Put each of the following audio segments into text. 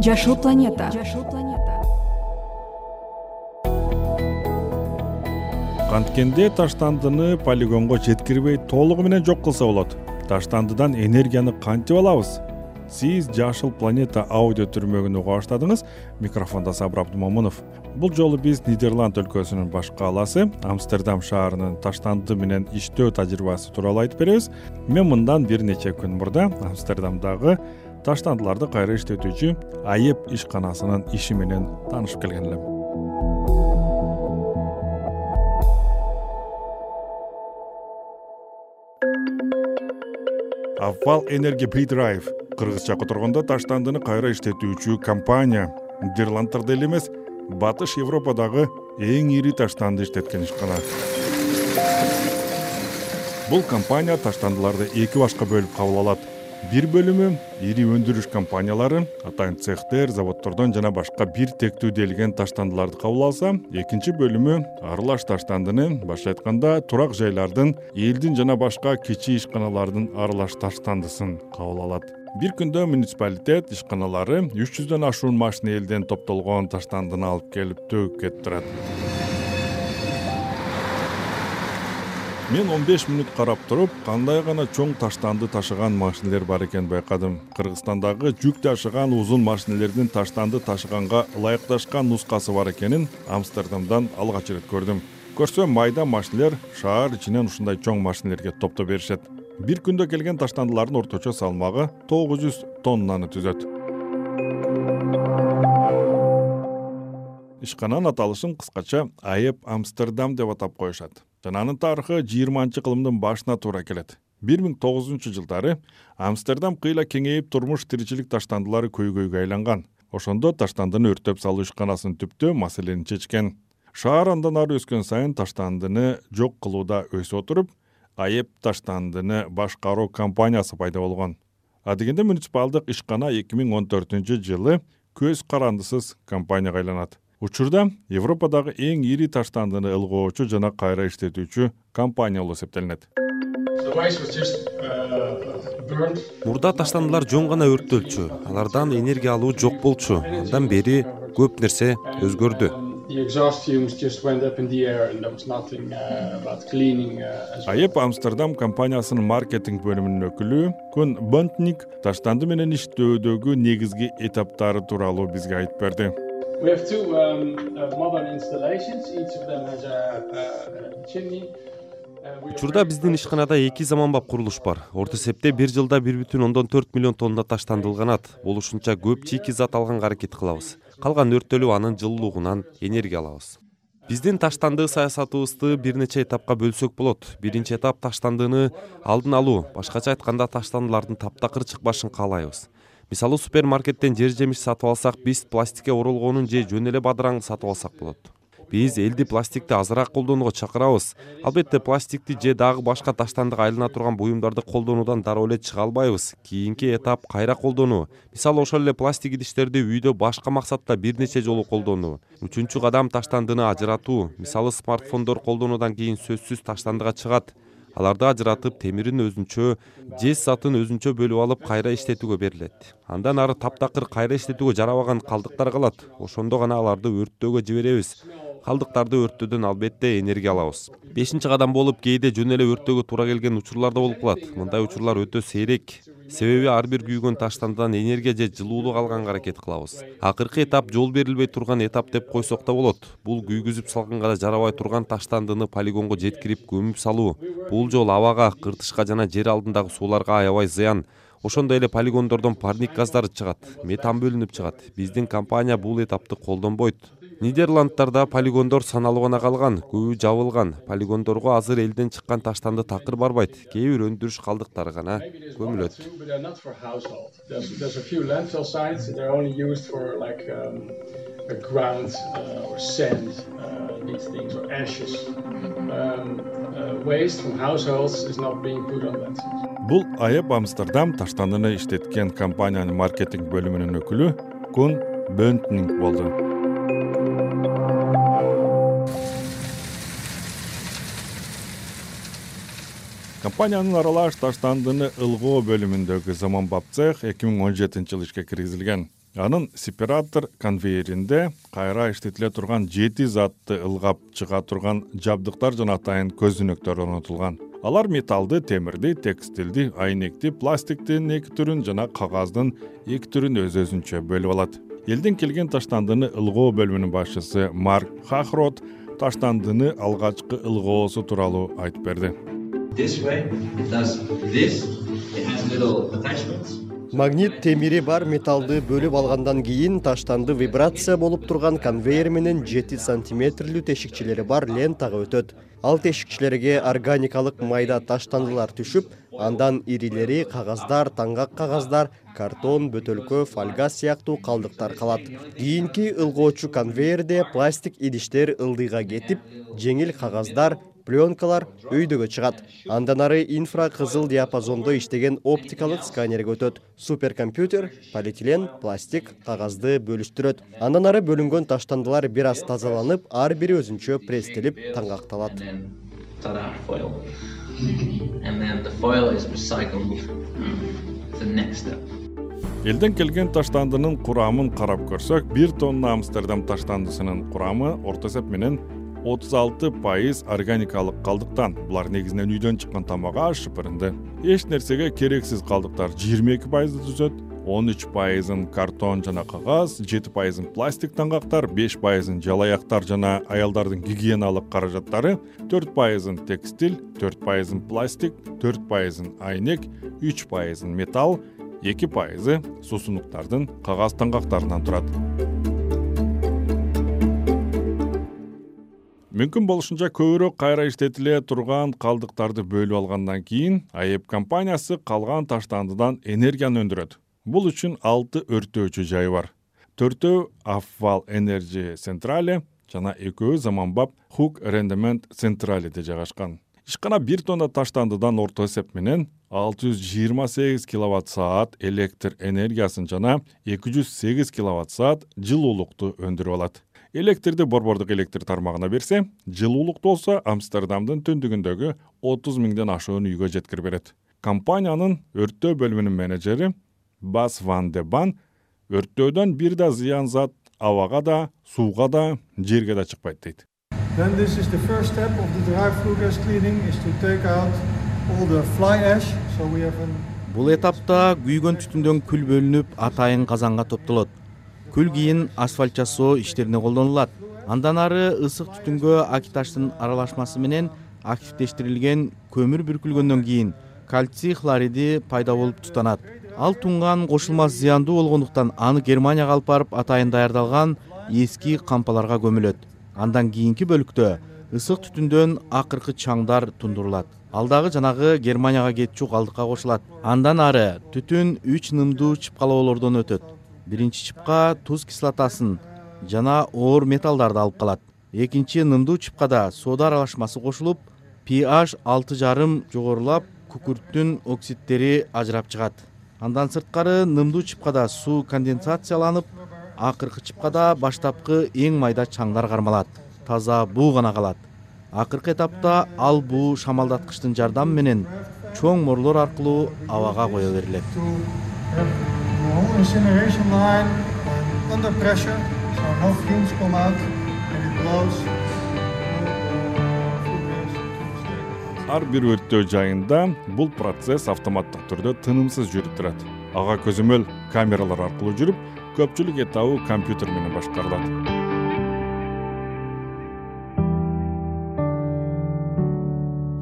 жашыл планета жашыл планета анткенде таштандыны полигонго жеткирбей толугу менен жок кылса болот. Таштандыдан энергияны кантип алабыз? Сиз жашыл планета аудио түрмөгүн уга баштадыңыз. Микрофондо сабыр абдымомунов бул жолу биз нидерланд өлкөсүнүн баш кааласы амстердам шаарынын таштанды менен иштөө тажрыйбасы тууралуу айтып беребиз. Мен мындан бир нече күн мурда амстердамдагы таштандыларды кайра иштетүүчү аеп ишканасынын иши менен таанышып келген элем. Авал энерги придрайв кыргызча которгондо таштандыны кайра иштетүүчү компания нидерландтарда эле эмес батыш европадагы эң ири таштанды иштеткен ишкана. Бул компания таштандыларды эки башка бөлүп кабыл алат бир бөлүмү ири өндүрүш компаниялары атайын цехтер заводдордон жана башка бир тектүү делген таштандыларды кабыл алса экинчи бөлүмү аралаш таштандыны башкача айтканда турак жайлардын элдин жана башка кичи ишканалардын аралаш таштандысын кабыл алат. Бир күндө муниципалитет ишканалары үч жүздөн ашуун машина элден топтолгон таштандыны алып келип төгүп кетип турат мен он беш мүнөт карап туруп кандай гана чоң таштанды ташыган машинелер бар экенин байкадым. Кыргызстандагы жүк ташыган узун машинелердин таштанды ташыганга ылайыкташкан нускасы бар экенин амстердамдан алгач ирет көрдүм. Көрсөм майда машинелер шаар ичинен ушундай чоң машинелерге топтоп беришет. Бир күндө келген таштандылардын орточо салмагы тогуз жүз тоннаны түзөт. Ишкананын аталышын кыскача аеп амстердам деп атап коюшат жана анын тарыхы жыйырманчы кылымдын башына туура келет. Бир миң тогузунчу жылдары амстердам кыйла кеңейип турмуш тиричилик таштандылары көйгөйгө айланган. Ошондо таштандыны өрттөп салуу ишканасын түптөө маселени чечкен. Шаар андан ары өскөн сайын таштандыны жок кылууда өсүп отуруп аеп таштандыны башкаруу компаниясы пайда болгон. Адегенде муниципалдык ишкана эки миң он төртүнчү жылы көз карандысыз компанияга айланат учурда европадагы эң ири таштандыны ылгоочу жана кайра иштетүүчү компания болуп эсептелинет. Мурда таштандылар жөн гана өрттөлчү алардан энергия алуу жок болчу. Андан бери көп нерсе өзгөрдү. Аеп амстердам компаниясынын маркетинг бөлүмүнүн өкүлү кун бонтник таштанды менен иштөөдөгү негизги этаптары тууралуу бизге айтып берди Um, uh, uh, учурда биздин ишканада эки заманбап курулуш бар. Орто эсепте бир жылда бир бүтүн ондон төрт миллион тонна таштанды ылганат болушунча көп чийки зат алганга аракет кылабыз. Калган өрттөлүп анын жылуулугунан энергия алабыз. Биздин таштанды саясатыбызды бир нече этапка бөлсөк болот. Биринчи этап таштандыны алдын алуу башкача айтканда таштандылардын таптакыр чыкпашын каалайбыз мисалы супермаркеттен жер жемиш сатып алсак биз пластикке оролгонун же жөн эле бадыраңды сатып алсак болот. Биз элди пластикти азыраак колдонууга чакырабыз. Албетте пластикти же дагы башка таштандыга айлана турган буюмдарды колдонуудан дароо эле чыга албайбыз. Кийинки этап кайра колдонуу. Мисалы ошол эле пластик идиштерди үйдө башка максатта бир нече жолу колдонуу. Үчүнчү кадам таштандыны ажыратуу. Мисалы смартфондор колдонуудан кийин сөзсүз таштандыга чыгат аларды ажыратып темирин өзүнчө жез затын өзүнчө бөлүп алып кайра иштетүүгө берилет. Андан ары таптакыр кайра иштетүүгө жарабаган калдыктар калат. Ошондо гана аларды өрттөөгө жиберебиз калдыктарды өрттөөдөн албетте энергия алабыз. Бешинчи кадам болуп кээде жөн эле өрттөөгө туура келген учурлар да болуп калат. Мындай учурлар өтө сейрек. Себеби ар бир күйгөн таштандыдан энергия же жылуулук алганга аракет кылабыз. Акыркы этап жол берилбей турган этап деп койсок да болот. Бул күйгүзүп салганга да жарабай турган таштандыны полигонго жеткирип көмүп салуу бул жол абага кыртышка жана жер алдындагы сууларга аябай зыян. Ошондой эле полигондордон парник газдары чыгат метан бөлүнүп чыгат. Биздин компания бул этапты колдонбойт нидерландтарда полигондор саналуу гана калган көбү жабылган. Полигондорго азыр элден чыккан таштанды такыр барбайт. Кээ бир өндүрүш калдыктары гана көмүлөт. Бул аеп амстердам таштандыны иштеткен компаниянын маркетинг бөлүмүнүн өкүлү кун бентнинг болду компаниянын аралаш таштандыны ылгоо бөлүмүндөгү заманбап цех эки миң он жетинчи жылы ишке киргизилген. Анын сепаратор конвейеринде кайра иштетиле турган жети затты ылгап чыга турган жабдыктар жана атайын көзөнөктөр орнотулган алар металлды темирди текстилди айнекти пластиктин эки түрүн жана кагаздын эки түрүн өз өзүнчө бөлүп алат. Элден келген таштандыны ылгоо бөлүмүнүн башчысы марк хахрот таштандыны алгачкы ылгоосу тууралуу айтып берди магнит темири бар металлды бөлүп алгандан кийин таштанды вибрация болуп турган конвейер менен жети сантиметрлүү тешикчелери бар лентага өтөт. Ал тешикчелерге органикалык майда таштандылар түшүп андан ирилери кагаздар таңгак кагаздар картон бөтөлкө фольга сыяктуу калдыктар калат. Кийинки ылгоочу конвейерде пластик идиштер ылдыйга кетип жеңил кагаздар пленкалар өйдөгө чыгат. Андан ары инфра кызыл диапазондо иштеген оптикалык сканерге өтөт. Суперкомпьютер полиэтилен пластик кагазды бөлүштүрөт. Андан ары бөлүнгөн таштандылар бир аз тазаланып ар бири өзүнчө пресстелип таңгакталат элден келген таштандынын курамын карап көрсөк бир тонна амстердам таштандысынын курамы орто эсеп менен отуз алты пайыз органикалык калдыктан. Булар негизинен үйдөн чыккан тамак аш шыпырынды. Эч нерсеге керексиз калдыктар жыйырма эки пайызды түзөт он үч пайызын картон жана кагаз жети пайызын пластик таңгактар беш пайызын жалаяктар жана аялдардын гигиеналык каражаттары төрт пайызын текстиль төрт пайызын пластик төрт пайызын айнек үч пайызын металл эки пайызы суусундуктардын кагаз таңгактарынан турат. Мүмкүн болушунча көбүрөөк кайра иштетиле турган калдыктарды бөлүп алгандан кийин аэп компаниясы калган таштандыдан энергияны өндүрөт бул үчүн алты өрттөөчү жайы бар. Төртөө афвал энерджи централи жана экөө заманбап хук рендемент централиде жайгашкан. Ишкана бир тонна таштандыдан орто эсеп менен алты жүз жыйырма сегиз киловатт саат электр энергиясын жана эки жүз сегиз киловатт саат жылуулукту өндүрүп алат. Электрди борбордук электр тармагына берсе жылуулукту болсо амстердамдын түндүгүндөгү отуз миңден ашуун үйгө жеткирип берет компаниянын өрттөө бөлүмүнүн менеджери бас ван де бан өрттөөдөн бир да зыян зат абага да сууга да жерге да чыкпайт дейт. Бул этапта күйгөн түтүндөн күл бөлүнүп атайын казанга топтолот. Күл кийин асфальт жасоо иштерине колдонулат. Андан ары ысык түтүнгө акиташтын аралашмасы менен активдештирилген көмүр бүркүлгөндөн кийин кальций хлориди пайда болуп тутанат ал тунган кошулмас зыяндуу болгондуктан аны германияга алып барып атайын даярдалган эски кампаларга көмүлөт. Андан кийинки бөлүктө ысык түтүндөн акыркы чаңдар тундурулат. Ал дагы жанагы германияга кетчү калдыкка кошулат. Андан ары түтүн үч нымдуу чыпкалоолордон өтөт. Биринчи чыпка туз кислотасын жана оор металлдарды алып калат. Экинчи нымдуу чыпкада сода аралашмасы кошулуп ph алты жарым жогорулап күкүрттүн оксидтери ажырап чыгат андан сырткары нымдуу чыпкада суу конденсацияланып акыркы чыпкада баштапкы эң майда чаңдар кармалат. Таза буу гана калат. Акыркы этапта ал буу шамалдаткычтын жардамы менен чоң морлор аркылуу абага кое берилет ар бир өрттөө жайында бул процесс автоматтык түрдө тынымсыз жүрүп турат. Ага көзөмөл камералар аркылуу жүрүп көпчүлүк этабы компьютер менен башкарылат.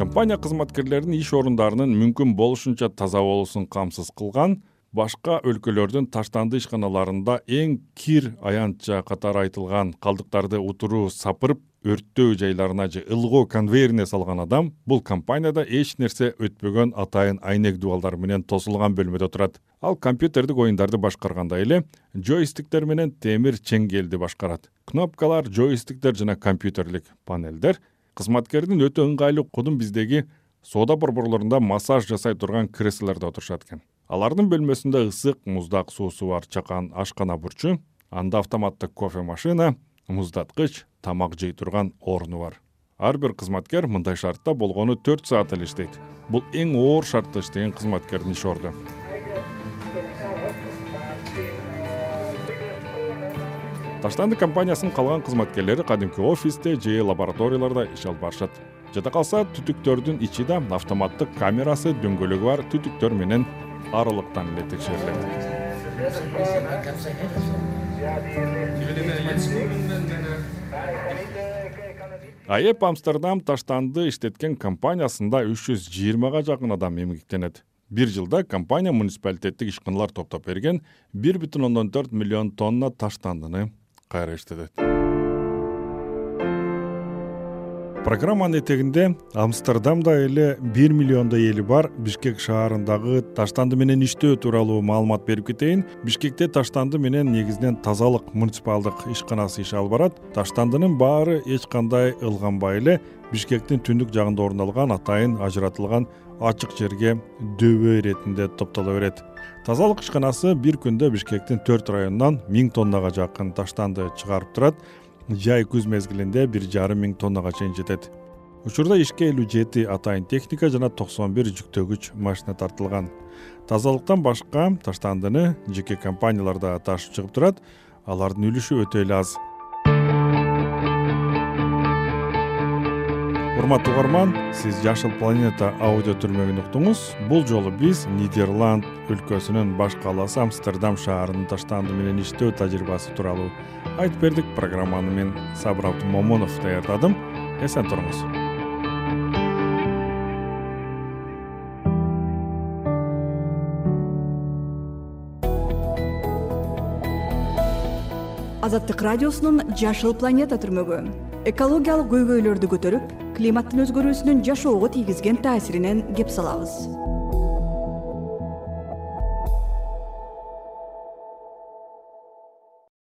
Компания кызматкерлеринин иш орундарынын мүмкүн болушунча таза болуусун камсыз кылган башка өлкөлөрдүн таштанды ишканаларында эң кир аянтча катары айтылган калдыктарды утуруу сапырып өрттөө жайларына же ылгоо конвейерине салган адам бул компанияда эч нерсе өтпөгөн атайын айнек дубалдар менен тосулган бөлмөдө турат. Ал компьютердик оюндарды башкаргандай эле джойстиктер менен темир чеңгелди башкарат. Кнопкалар джойстиктер жана компьютерлик панелдер кызматкердин өтө ыңгайлуу кудум биздеги соода борборлорунда массаж жасай турган креслолордо отурушат экен. Алардын бөлмөсүндө ысык муздак суусу бар чакан ашкана бурчу анда автоматтык кофе машина муздаткыч тамак жей турган оруну бар. Ар бир кызматкер мындай шартта болгону төрт саат эле иштейт. Бул эң оор шартта иштеген кызматкердин иш орду. Таштанды компаниясынын калган кызматкерлери кадимки офисте же лабораторияларда иш алып барышат. Жада калса түтүктөрдүн ичи да автоматтык камерасы дөңгөлөгү бар түтүктөр менен аралыктан эле текшерилет аэп амстердам таштанды иштеткен компаниясында үч жүз жыйырмага жакын адам эмгектенет. Бир жылда компания муниципалитеттик ишканалар топтоп берген бир бүтүн ондон төрт миллион тонна таштандыны кайра иштетет программанын этегинде амстердамда эле бир миллиондой эли бар бишкек шаарындагы таштанды менен иштөө тууралуу маалымат берип кетейин. Бишкекте таштанды менен негизинен тазалык муниципалдык ишканасы иш алып барат. Таштандынын баары эч кандай ылганбай эле бишкектин түндүк жагында орун алган атайын ажыратылган ачык жерге дөбө иретинде топтоло берет. Тазалык ишканасы бир күндө бишкектин төрт районунан миң тоннага жакын таштанды чыгарып турат жай күз мезгилинде бир жарым миң тоннага чейин жетет. Учурда ишке элүү жети атайын техника жана токсон бир жүктөгүч машина тартылган. Тазалыктан башка таштандыны жеке компаниялар да ташып чыгып турат алардын үлүшү өтө эле аз урматтуу угарман сиз жашыл планета аудио түрмөгүн уктуңуз. Бул жолу биз нидерланд өлкөсүнүн баш калаасы амстердам шаарынын таштанды менен иштөө тажрыйбасы тууралуу айтып бердик программаны мен сабыр абдымомунов даярдадым. Эсен туруңуз. Азаттык радиосунун жашыл планета түрмөгү. Экологиялык көйгөйлөрдү көтөрүп климаттын өзгөрүүсүнүн жашоого тийгизген таасиринен кеп салабыз